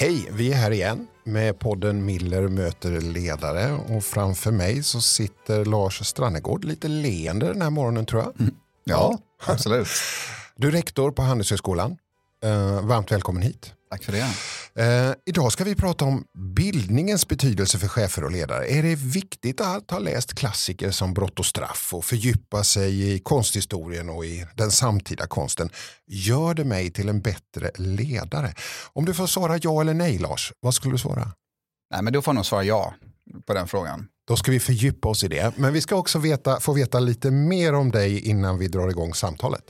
Hej, vi är här igen med podden Miller möter ledare och framför mig så sitter Lars Strannegård lite leende den här morgonen tror jag. Mm. Ja, absolut. Du är rektor på Handelshögskolan. Uh, varmt välkommen hit. Tack för det. Uh, idag ska vi prata om bildningens betydelse för chefer och ledare. Är det viktigt att ha läst klassiker som Brott och straff och fördjupa sig i konsthistorien och i den samtida konsten? Gör det mig till en bättre ledare? Om du får svara ja eller nej Lars, vad skulle du svara? Nej, men då får jag nog svara ja på den frågan. Då ska vi fördjupa oss i det. Men vi ska också veta, få veta lite mer om dig innan vi drar igång samtalet.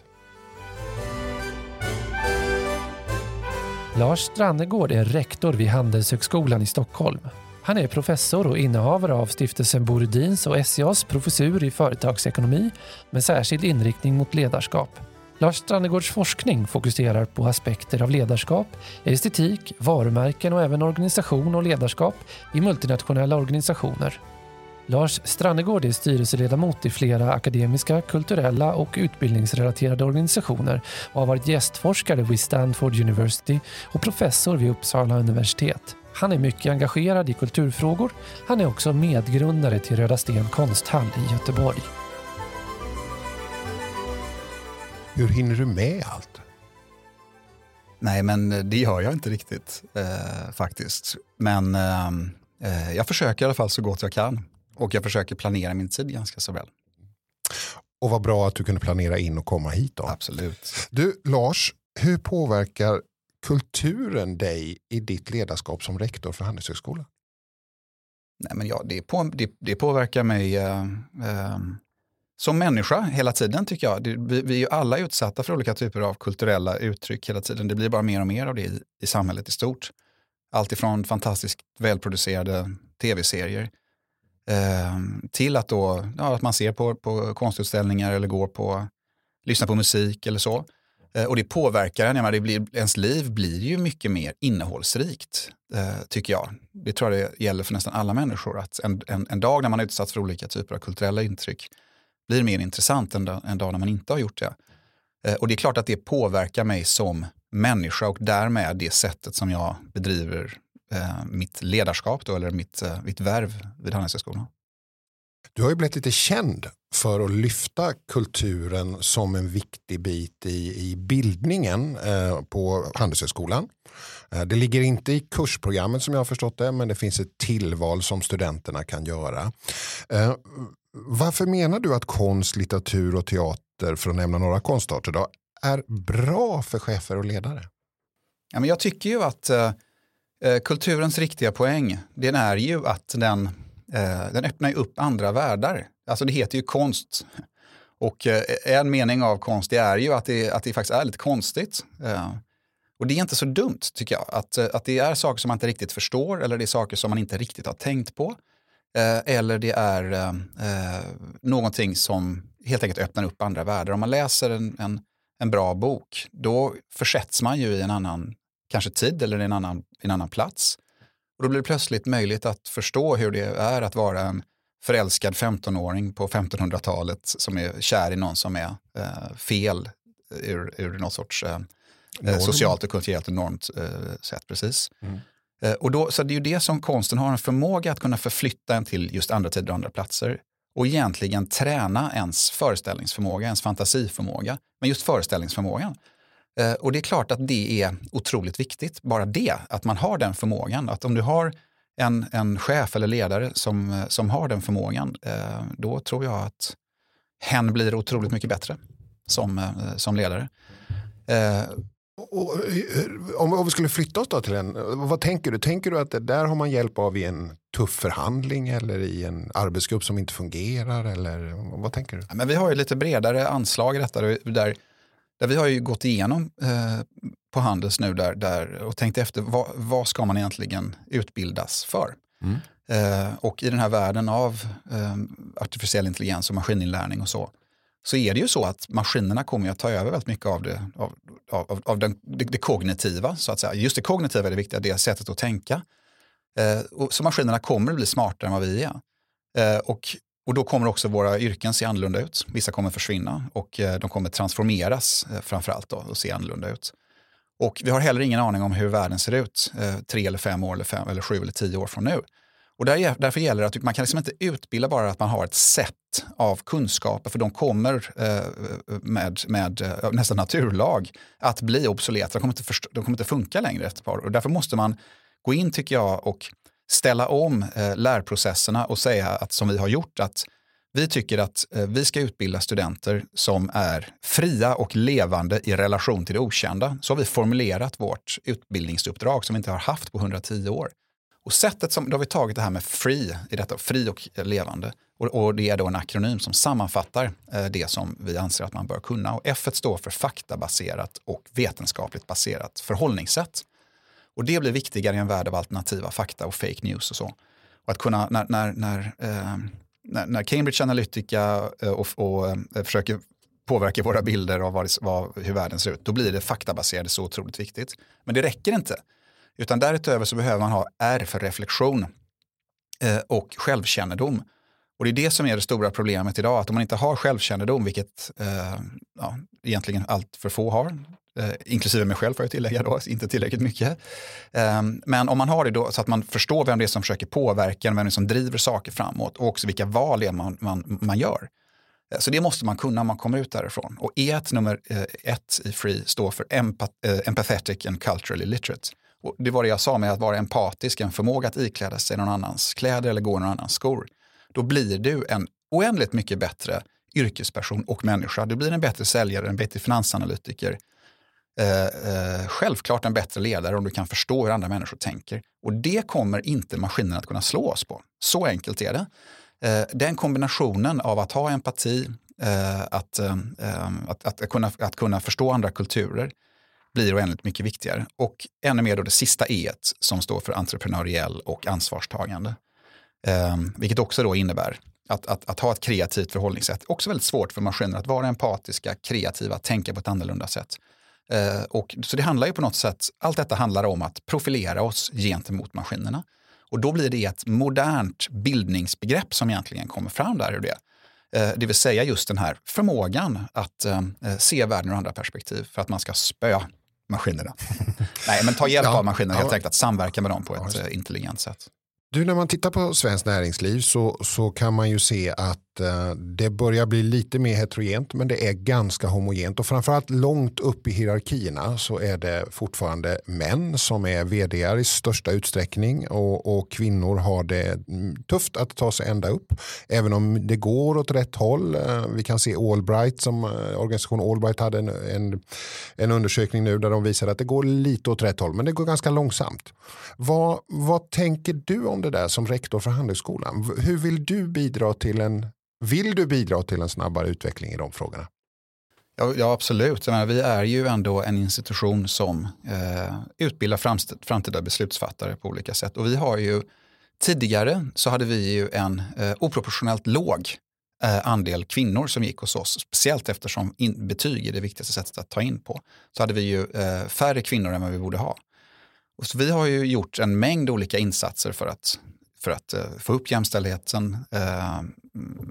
Lars Strannegård är rektor vid Handelshögskolan i Stockholm. Han är professor och innehavare av stiftelsen Borodins och SCAs professur i företagsekonomi med särskild inriktning mot ledarskap. Lars Strannegårds forskning fokuserar på aspekter av ledarskap, estetik, varumärken och även organisation och ledarskap i multinationella organisationer. Lars Strannegård är styrelseledamot i flera akademiska, kulturella och utbildningsrelaterade organisationer och har varit gästforskare vid Stanford University och professor vid Uppsala universitet. Han är mycket engagerad i kulturfrågor. Han är också medgrundare till Röda Sten konsthall i Göteborg. Hur hinner du med allt? Nej, men det gör jag inte riktigt eh, faktiskt. Men ehm, eh, jag försöker i alla fall så gott jag kan. Och jag försöker planera min tid ganska så väl. Och vad bra att du kunde planera in och komma hit då. Absolut. Du Lars, hur påverkar kulturen dig i ditt ledarskap som rektor för Handelshögskolan? Nej, men ja, det, på, det, det påverkar mig eh, eh, som människa hela tiden tycker jag. Det, vi, vi, är ju alla utsatta för olika typer av kulturella uttryck hela tiden. Det blir bara mer och mer av det i, i samhället i stort. Allt ifrån fantastiskt välproducerade tv-serier Eh, till att, då, ja, att man ser på, på konstutställningar eller går på, lyssnar på musik eller så. Eh, och det påverkar en, det blir, ens liv blir ju mycket mer innehållsrikt, eh, tycker jag. Det tror jag det gäller för nästan alla människor, att en, en, en dag när man är utsatt för olika typer av kulturella intryck blir mer intressant än en dag när man inte har gjort det. Eh, och det är klart att det påverkar mig som människa och därmed det sättet som jag bedriver eh, mitt ledarskap då, eller mitt, eh, mitt värv vid Handelshögskolan. Du har ju blivit lite känd för att lyfta kulturen som en viktig bit i, i bildningen eh, på Handelshögskolan. Eh, det ligger inte i kursprogrammet som jag har förstått det, men det finns ett tillval som studenterna kan göra. Eh, varför menar du att konst, litteratur och teater, för att nämna några konstarter, då, är bra för chefer och ledare? Ja, men jag tycker ju att eh, Eh, kulturens riktiga poäng, den är ju att den, eh, den öppnar upp andra världar. Alltså det heter ju konst. Och eh, en mening av konst det är ju att det, att det faktiskt är lite konstigt. Eh, och det är inte så dumt tycker jag. Att, eh, att det är saker som man inte riktigt förstår eller det är saker som man inte riktigt har tänkt på. Eller det är eh, någonting som helt enkelt öppnar upp andra världar. Om man läser en, en, en bra bok, då försätts man ju i en annan kanske tid eller en annan, en annan plats. Och då blir det plötsligt möjligt att förstå hur det är att vara en förälskad 15-åring på 1500-talet som är kär i någon som är eh, fel ur, ur något sorts eh, eh socialt och kulturellt enormt eh, sätt. Precis. Mm. Eh, och då, så det är ju det som konsten har en förmåga att kunna förflytta en till just andra tider och andra platser och egentligen träna ens föreställningsförmåga, ens fantasiförmåga. Men just föreställningsförmågan. Eh, och det är klart att det är otroligt viktigt, bara det, att man har den förmågan. Att om du har en, en chef eller ledare som, som har den förmågan, eh, då tror jag att hen blir otroligt mycket bättre som, eh, som ledare. Och, om, om vi skulle flytta oss då till en, vad tänker du? Tänker du att där har man hjälp av i en tuff förhandling eller i en arbetsgrupp som inte fungerar? Eller vad tänker du? Ja, men vi har ju lite bredare anslag i detta där där vi har ju gått igenom eh, på Handels nu där, där, och tänkt efter vad, vad ska man egentligen utbildas för? Mm. Eh, och i den här världen av eh, artificiell intelligens och maskininlärning och så, så är det ju så att maskinerna kommer att ta över väldigt mycket av det, av, av, av den, det, det, kognitiva. så att säga. Just det kognitiva är det viktiga, det sättet att tänka. Eh, och, så maskinerna kommer att bli smartare än vad vi är. Eh, och och då kommer också våra yrken se annorlunda ut. Vissa kommer försvinna och eh, de kommer transformeras framför framförallt då och se annorlunda ut. Och vi har heller ingen aning om hur världen ser ut eh, tre eller fem år eller, fem, eller sju eller tio år från nu. Och där, därför gäller det att man kan liksom inte utbilda bara att man har ett sätt av kunskaper, för de kommer med, med nästan naturlag att bli obsoleta. De kommer, inte de kommer inte funka längre efter ett par år. Och därför måste man gå in, tycker jag, och ställa om eh, lärprocesserna och säga att som vi har gjort, att vi tycker att eh, vi ska utbilda studenter som är fria och levande i relation till det okända. Så har vi formulerat vårt utbildningsuppdrag som vi inte har haft på 110 år. Och sättet som, då har vi tagit det här med free i detta, fri och levande. Och, och det är då en akronym som sammanfattar eh, det som vi anser att man bör kunna. Och F står för faktabaserat och vetenskapligt baserat förhållningssätt. Och det blir viktigare i en värld av alternativa fakta och fake news och så. Och att kunna, när, när, när, eh, när Cambridge Analytica eh, och, och eh, försöker påverka våra bilder av vad, vad, hur världen ser ut, då blir det faktabaserade så otroligt viktigt. Men det räcker inte. Utan därutöver så behöver man ha R för reflektion eh, och självkännedom. Och det är det som är det stora problemet idag, att om man inte har självkännedom, vilket eh, ja, egentligen allt för få har, eh, inklusive mig själv får jag tillägga då, inte tillräckligt mycket. Eh, men om man har det då så att man förstår vem det är som försöker påverka, vem det är som driver saker framåt och också vilka val det är man, man, man gör. Eh, så det måste man kunna om man kommer ut därifrån. Och E nummer eh, ett i Free står för empath eh, empathetic and culturally literate. Och det var det jag sa med att vara empatisk, en förmåga att ikläda sig någon annans kläder eller gå i någon annans skor. Då blir du en oändligt mycket bättre yrkesperson och människa. Du blir en bättre säljare, en bättre finansanalytiker. Eh, eh, självklart en bättre ledare om du kan förstå hur andra människor tänker. Och det kommer inte maskinen att kunna slå oss på. Så enkelt är det. Eh, den kombinationen av att ha empati, eh, att, eh, eh att, att, kunna, att kunna förstå andra kulturer, blir oändligt mycket viktigare. Och ännu mer då det sista E som står för entreprenöriell och ansvarstagande. Eh, vilket också då innebär att, att, att, ha ett kreativt förhållningssätt. Också väldigt svårt för maskiner att vara empatiska, kreativa, tänka på ett annorlunda sätt. Eh, och, så det handlar ju på något sätt, allt detta handlar om att profilera oss gentemot maskinerna. Och då blir det ett modernt bildningsbegrepp som egentligen kommer fram där ur det. Eh, det vill säga just den här förmågan att eh, se världen ur andra perspektiv för att man ska spöa maskinerna. Nej, men ta hjälp ja, av maskinerna helt ja. enkelt, att samverka med dem på ett ja, intelligent sätt. Du, när man tittar på svenskt näringsliv så, så kan man ju se att Eh, det börjar bli lite mer heterogent men det är ganska homogent och framförallt långt upp i hierarkierna så är det fortfarande män som är vd i största utsträckning och, och, kvinnor har det mm, tufft att ta sig ända upp. Även om det går åt rätt håll. Eh, vi kan se Allbright som eh, organisation Allbright hade en, en, en undersökning nu där de visade att det går lite åt rätt håll men det går ganska långsamt. Vad, vad tänker du om det där som rektor för Handelshögskolan? Hur vill du bidra till en vill du bidra till en snabbare utveckling i de frågorna? Ja, ja absolut. Menar, vi är ju ändå en institution som eh, utbildar framtida beslutsfattare på olika sätt. Och vi har ju tidigare så hade vi ju en eh, oproportionellt låg eh, andel kvinnor som gick hos oss, speciellt eftersom in, betyg är det viktigaste sättet att ta in på. Så hade vi ju eh, färre kvinnor än vad vi borde ha. Och så vi har ju gjort en mängd olika insatser för att för att eh, få upp jämställdheten eh,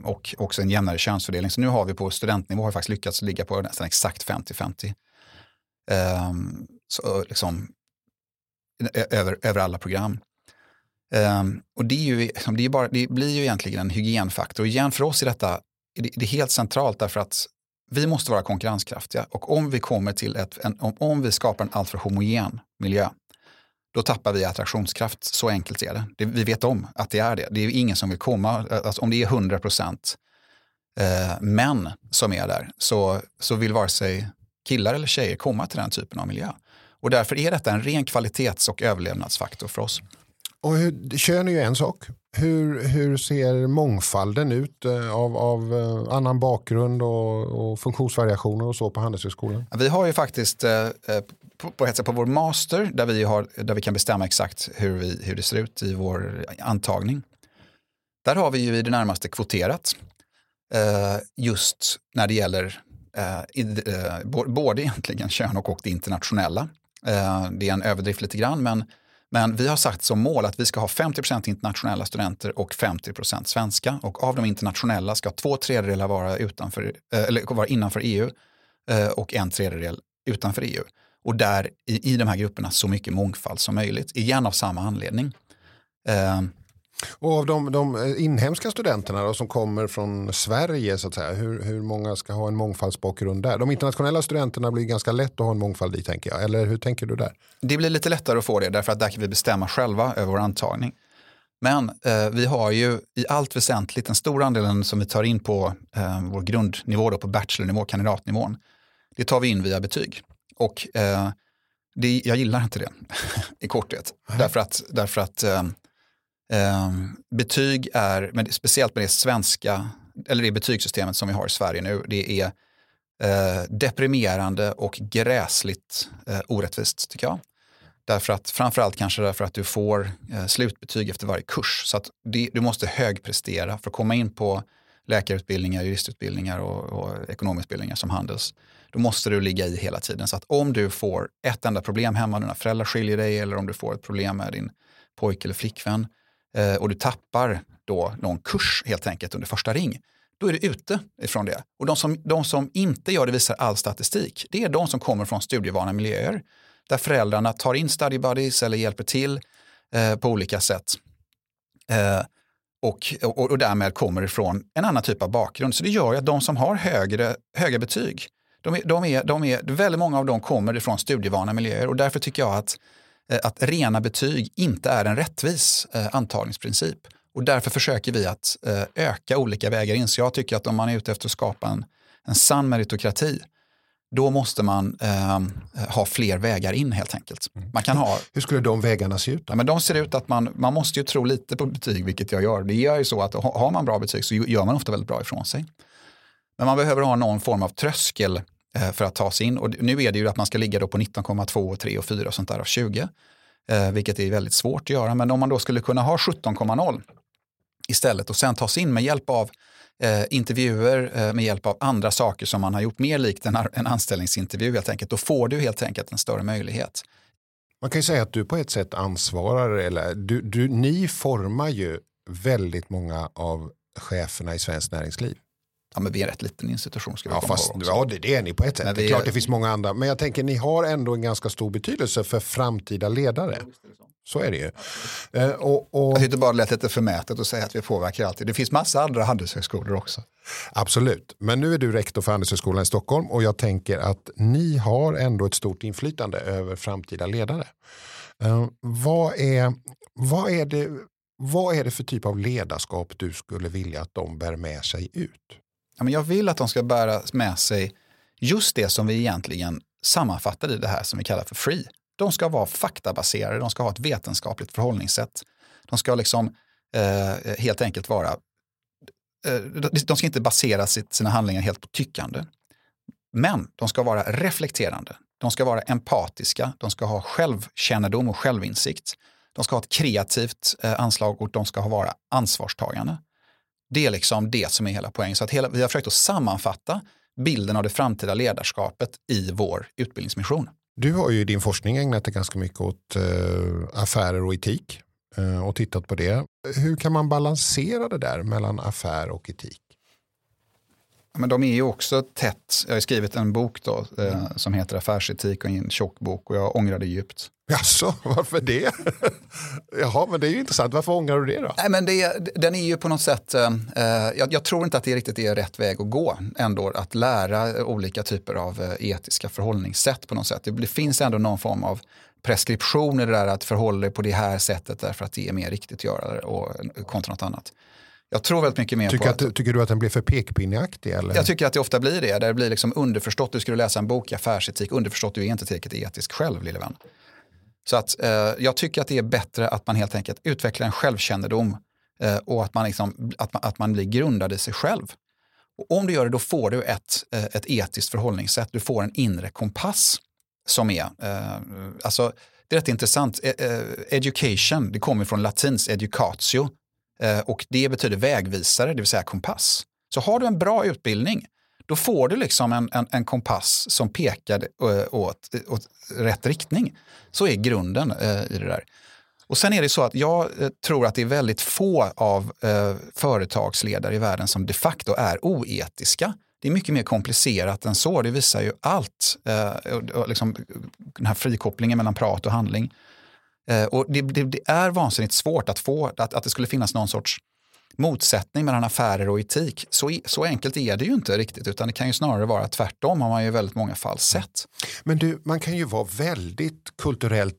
och också en jämnare könsfördelning. Så nu har vi på studentnivå har faktiskt lyckats ligga på nästan exakt 50-50. Ehm, eh, så liksom, e-, över, över alla program. Um, och det, är ju, liksom, det, är bara, det blir ju egentligen en hygienfaktor. Och igen, för oss är detta det, det är helt centralt därför att vi måste vara konkurrenskraftiga. Och om vi kommer till ett, en, om, om vi skapar en alltför homogen miljö, då tappar vi attraktionskraft. Så enkelt är det. det. Vi vet om att det är det. Det är ingen som vill komma, alltså om det är 100 procent eh, män som är där så, så vill vare sig killar eller tjejer komma till den typen av miljö. Och därför är detta en ren kvalitets och överlevnadsfaktor för oss. Och hur, kön är ju en sak. Hur, hur ser mångfalden ut eh, av, av eh, annan bakgrund och, och funktionsvariationer och så på Handelshögskolan? Vi har ju faktiskt eh, på, på på vår master där vi, har, där vi kan bestämma exakt hur, vi, hur det ser ut i vår antagning. Där har vi ju i det närmaste kvoterat just när det gäller både egentligen kön och, och det internationella. det är en överdrift lite grann men men vi har satt som mål att vi ska ha 50% internationella studenter och 50% svenska. Och av de internationella ska två tredjedelar vara, utanför, eh, eller vara innanför EU eh, och en tredjedel utanför EU. och där i, i de här grupperna så mycket mångfald som möjligt, igen av samma anledning. Eh, Eh, och av de, de, inhemska studenterna då, som kommer från Sverige, så att säga, hur, hur många ska ha en mångfaldsbakgrund där? De internationella studenterna blir ganska lätt att ha en mångfald i, tänker jag. Eller hur tänker du där? Det blir lite lättare att få det, därför att där kan vi bestämma själva över vår antagning. Men eh, vi har ju i allt väsentligt den stora andelen som vi tar in på eh, vår grundnivå, då, på bachelornivå, kandidatnivån, det tar vi in via betyg. Och eh, det, jag gillar inte det i korthet. Mm. Därför att, därför att eh, betyg är, men speciellt med det svenska, eller det betygssystemet som vi har i Sverige nu, det är eh, deprimerande och gräsligt eh, orättvist tycker jag. Därför att, framförallt kanske därför att du får eh, slutbetyg efter varje kurs. Så att det, du måste högprestera för att komma in på läkarutbildningar, juristutbildningar och, och ekonomutbildningar som Handels. Då måste du ligga i hela tiden. Så att om du får ett enda problem hemma, dina föräldrar skiljer dig eller om du får ett problem med din pojke eller flickvän Eh, och du tappar då någon kurs helt enkelt under första ring, då är du ute ifrån det. Och de som, de som inte gör det visar all statistik. Det är de som kommer från studievana miljöer där föräldrarna tar in study buddies eller hjälper till eh, på olika sätt. Eh, och, och, och därmed kommer ifrån en annan typ av bakgrund. Så det gör ju att de som har högre, höga betyg, de är, de är, de är, väldigt många av dem kommer ifrån studievana miljöer och därför tycker jag att, att rena betyg inte är en rättvis eh, antagningsprincip. Och därför försöker vi att eh, öka olika vägar in. Så jag tycker att om man är ute efter att skapa en, en sann meritokrati då måste man eh, ha fler vägar in helt enkelt. Mm. Man kan ha, Hur skulle de vägarna se ut? Då? Ja, men de ser ut att man, man måste ju tro lite på betyg, vilket jag gör. Det gör ju så att har man bra betyg så gör man ofta väldigt bra ifrån sig. Men man behöver ha någon form av tröskel eh, Eh, för att ta sig in. Och nu är det ju att man ska ligga då på 19,2, och 3 och 4 och sånt där av 20. Eh, vilket är väldigt svårt att göra. Men om man då skulle kunna ha 17,0 istället och sen ta sig in med hjälp av eh, intervjuer eh, med hjälp av andra saker som man har gjort mer likt en, en anställningsintervju helt enkelt. Då får du helt enkelt en större möjlighet. Man kan ju säga att du på ett sätt ansvarar, eller du, du, ni formar ju väldigt många av cheferna i svenskt näringsliv. Ja, men vi är en rätt liten institution. Ska vi ja, fast, ja, det, det är ni på ett sätt. Men det är klart det finns många andra. Men jag tänker ni har ändå en ganska stor betydelse för framtida ledare. Så är det ju. Eh, och, och... Jag tyckte bara det lät lite förmätet att säga att vi påverkar alltid. Det finns massa andra handelshögskolor också. Absolut, men nu är du rektor för Handelshögskolan i Stockholm och jag tänker att ni har ändå ett stort inflytande över framtida ledare. Eh, vad, är, vad, är det, vad är det för typ av ledarskap du skulle vilja att de bär med sig ut? Ja, men jag vill att de ska bära med sig just det som vi egentligen sammanfattar i det här som vi kallar för free. De ska vara faktabaserade, de ska ha ett vetenskapligt förhållningssätt. De ska liksom eh, helt enkelt vara, eh, de ska inte basera sitt, sina handlingar helt på tyckande. Men de ska vara reflekterande, de ska vara empatiska, de ska ha självkännedom och självinsikt. De ska ha ett kreativt eh, anslag och de ska vara ansvarstagande. Det är liksom det som är hela poängen. Så att hela, vi har försökt att sammanfatta bilden av det framtida ledarskapet i vår utbildningsmission. Du har ju i din forskning ägnat dig ganska mycket åt eh, affärer och etik eh, och tittat på det. Hur kan man balansera det där mellan affär och etik? Men de är ju också tätt. Jag har skrivit en bok då, eh, som heter Affärsetik och en tjock bok och jag ångrar det djupt. Jaså, varför det? Jaha, men det är ju intressant. Varför ångrar du det då? Nej, men det, den är ju på något sätt, eh, jag, jag, tror inte att det riktigt är rätt väg att gå ändå, att lära olika typer av eh, etiska förhållningssätt på något sätt. Det, det finns ändå någon form av preskription i det där att förhålla dig på det här sättet därför att det är mer riktigt att göra och, kontra något annat. Jag tror väldigt mycket mer tycker på att, att, Tycker du att den blir för pekpinneaktig? Eller? Jag tycker att det ofta blir det. Där det blir liksom underförstått, du skulle läsa en bok i affärsetik, underförstått du är inte tillräckligt etisk själv lille vän. Så att, eh, jag tycker att det är bättre att man helt enkelt utvecklar en självkännedom eh, och att man, liksom, att, man, att man blir grundad i sig själv. Och om du gör det då får du ett, eh, ett etiskt förhållningssätt, du får en inre kompass som är, eh, alltså det är rätt intressant, eh, eh, education, det kommer från latins educatio Eh, och det betyder vägvisare, det vill säga kompass. Så har du en bra utbildning, då får du liksom en, en, en kompass som pekar eh, åt, åt rätt riktning. Så är grunden eh, i det där. Och sen är det så att jag eh, tror att det är väldigt få av eh, företagsledare i världen som de facto är oetiska. det är mycket mer komplicerat än så. Det visar ju allt. Eh, och, liksom, den här frikopplingen mellan prat och handling. Eh, och det, det, det, är vansinnigt svårt att få att, att det skulle finnas någon sorts motsättning mellan affärer och etik. Så, så enkelt är det ju inte riktigt utan det kan ju snarare vara tvärtom har man ju i väldigt många fall sett. Men du, man kan ju vara väldigt kulturellt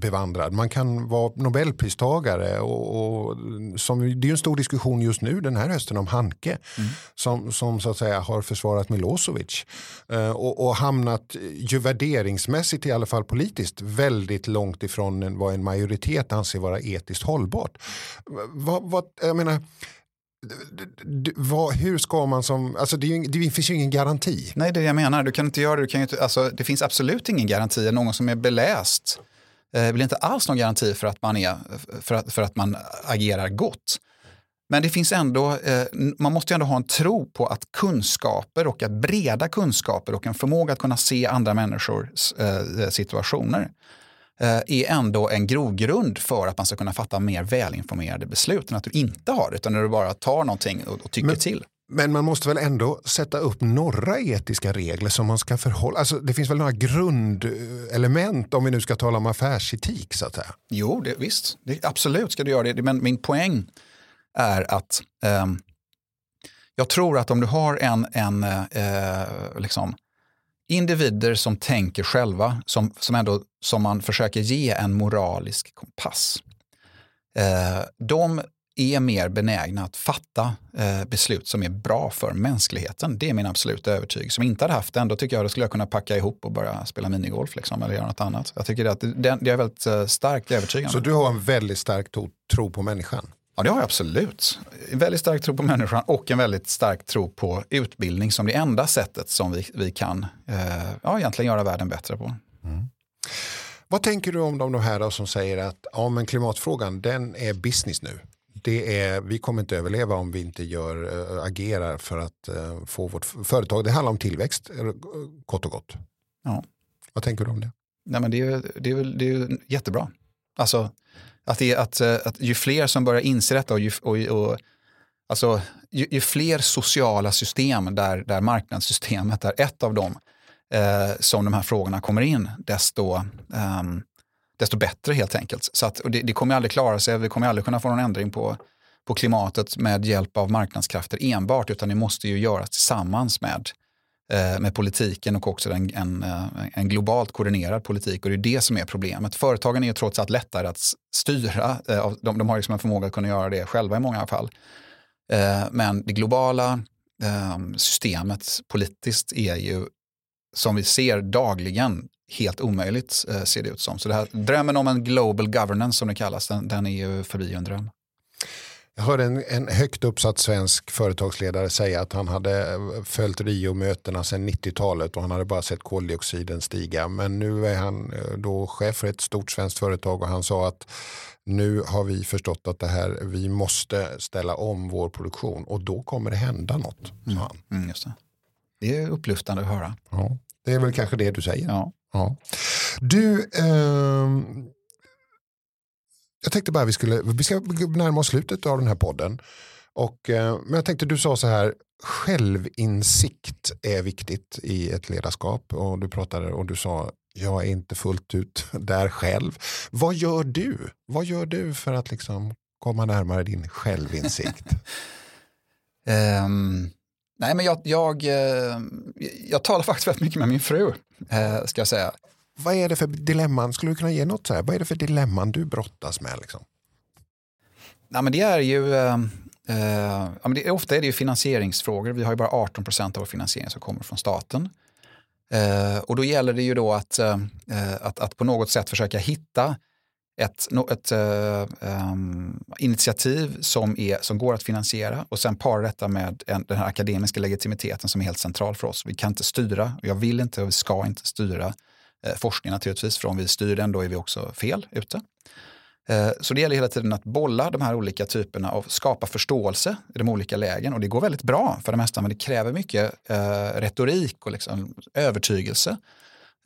bevandrad. Man kan vara nobelpristagare och, och som, det är ju en stor diskussion just nu den här hösten om Hanke mm. som, som så att säga har försvarat Milosevic eh, och, och hamnat ju värderingsmässigt i alla fall politiskt väldigt långt ifrån en, vad en majoritet anser vara etiskt hållbart. Vad, vad, jag menar, vad, hur ska man som, alltså det, ju, det, finns ju ingen garanti. Nej, det är det jag menar. Du kan inte göra det. Du kan inte, alltså, det finns absolut ingen garanti. Någon som är beläst eh, blir inte alls någon garanti för att man, är, för att, för att man agerar gott. Men det finns ändå, eh, man måste ändå ha en tro på att kunskaper och att breda kunskaper och en förmåga att kunna se andra människors eh, situationer är ändå en grogrund för att man ska kunna fatta mer välinformerade beslut än att du inte har det, utan när du bara tar någonting och, och tycker men, till. Men man måste väl ändå sätta upp några etiska regler som man ska förhålla alltså, Det finns väl några grundelement om vi nu ska tala om affärsetik så att säga? Jo, det, visst, det, absolut ska du göra det. Men min poäng är att eh, jag tror att om du har en, en eh, liksom, individer som tänker själva, som, som, ändå, som man försöker ge en moralisk kompass. Eh, de är mer benägna att fatta eh, beslut som är bra för mänskligheten. Det är min absoluta övertygelse. Som inte hade haft den, då tycker jag att skulle jag kunna packa ihop och börja spela minigolf liksom, eller göra något annat. Jag tycker att det, det, det är väldigt eh, starkt övertygande. Så du har en väldigt stark tro på människan? Ja, det har jag absolut. En väldigt stark tro på människan och en väldigt stark tro på utbildning som det enda sättet som vi, vi kan eh, ja, egentligen göra världen bättre på. Mm. Vad tänker du om de här som säger att ja, men klimatfrågan den är business nu? Det är, vi kommer inte överleva om vi inte gör, äh, agerar för att äh, få vårt företag. Det handlar om tillväxt, kort och gott. Ja. Vad tänker du om det? Nej, men det, är, det, är, det är jättebra. Alltså, att, det, att, eh, att ju fler som börjar inse detta och, ju, och, och alltså, ju, ju, fler sociala system där, där marknadssystemet är ett av dem eh, som de här frågorna kommer in, desto, eh, desto bättre helt enkelt. Så att, det, det, kommer aldrig klara sig, vi kommer aldrig kunna få någon ändring på, på klimatet med hjälp av marknadskrafter enbart, utan det måste ju göras tillsammans med Eh, med politiken och också en, en, eh, en, globalt koordinerad politik. Och det är det som är problemet. Företagen är ju trots allt lättare att styra. Eh, de, de har liksom en förmåga att kunna göra det själva i många fall. Eh, men det globala eh, systemet politiskt är ju, som vi ser dagligen, helt omöjligt ser det ut som. Så det här, drömmen om en global governance som det kallas, den, den är ju förbi en dröm. Jag hörde en, en högt uppsatt svensk företagsledare säga att han hade eh, följt Rio-mötena sedan 90-talet och han hade bara sett koldioxiden stiga. Men nu är han eh, då chef för ett stort svenskt företag och han sa att nu har vi förstått att det här, vi måste ställa om vår produktion och då kommer det hända något. Mm. Mm, det. det är upplyftande att höra. Ja, det är väl kanske det du säger. Ja ja. Du, eh, jag tänkte bara vi skulle, vi ska närma oss slutet av den här podden. Och, eh, men jag tänkte du sa så här, självinsikt är viktigt i ett ledarskap. Och du pratade och du sa, jag är inte fullt ut där själv. Vad gör du? Vad gör du för att liksom komma närmare din självinsikt? um, nej men jag, jag, eh, jag talar faktiskt väldigt mycket med min fru, eh, ska jag säga. Vad är det för dilemman? Skulle du kunna ge något så här? Vad är det för dilemman du brottas med? Liksom? Ja, men det är ju, eh, eh, ja, men det, ofta är det ju finansieringsfrågor. Vi har ju bara 18 procent av vår finansiering som kommer från staten. Eh, och då gäller det ju då att, eh, att, att på något sätt försöka hitta ett, ett um, initiativ som, är, som går att finansiera och sen para detta med en, den här akademiska legitimiteten som är helt central för oss. Vi kan inte styra, jag vill inte och vi ska inte styra eh, forskning naturligtvis, för om vi styr den då är vi också fel ute. Eh, så det gäller hela tiden att bolla de här olika typerna av skapa förståelse i de olika lägen. Och det går väldigt bra för det mesta, men det kräver mycket eh, retorik och liksom övertygelse.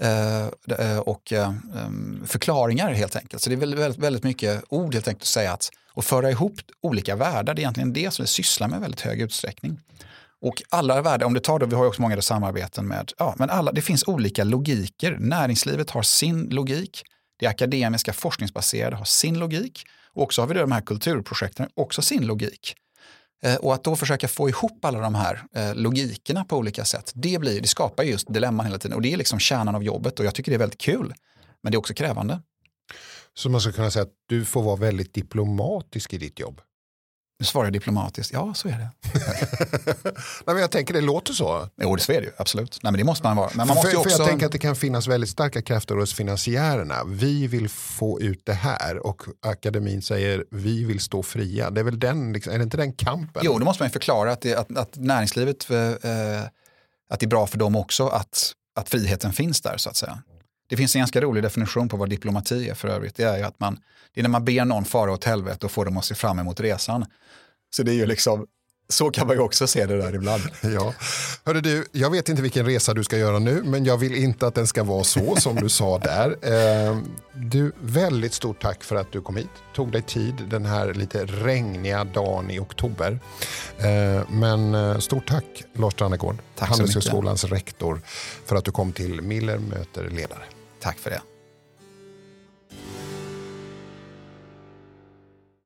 Eh, eh, och eh, ehm, förklaringar helt enkelt. Så det är väldigt, väldigt mycket ord helt enkelt att säga att och föra ihop olika världar, det är egentligen det som vi sysslar med i väldigt hög utsträckning. Och alla världar, om du tar då, vi har ju också många samarbeten med, ja, men alla, det finns olika logiker. Näringslivet har sin logik, det akademiska forskningsbaserade har sin logik och också har vi de här kulturprojekten också sin logik. Eh, och att då försöka få ihop alla de här eh, logikerna på olika sätt, det, blir, det skapar just dilemman hela tiden. Och det är liksom kärnan av jobbet och jag tycker det är väldigt kul. Men det är också krävande. Så man ska kunna säga att du får vara väldigt diplomatisk i ditt jobb? Nu svarar jag diplomatiskt, ja så är det. Nej, men jag tänker det låter så. Jo, det är det ju, absolut. Nej, men det måste man vara. Men man måste för, också... för jag tänker att det kan finnas väldigt starka krafter hos finansiärerna. Vi vill få ut det här och akademin säger vi vill stå fria. Det är väl den, liksom, är det inte den kampen? Jo, då måste man förklara att, det, att, att näringslivet, eh, att det är bra för dem också att, att friheten finns där så att säga. Det finns en ganska rolig definition på vad diplomati är för övrigt. Det är ju att man, det är när man ber någon fara åt helvete och får dem att se fram emot resan. Så det är ju liksom, så kan man ju också se det där ibland. Ja. Hörde du, jag vet inte vilken resa du ska göra nu, men jag vill inte att den ska vara så som du sa där. Eh, du, väldigt stort tack för att du kom hit, tog dig tid den här lite regniga dagen i oktober. Eh, men eh, stort tack Lars Trannegård, Handelshögskolans rektor, för att du kom till Miller möter ledare. Tack för det.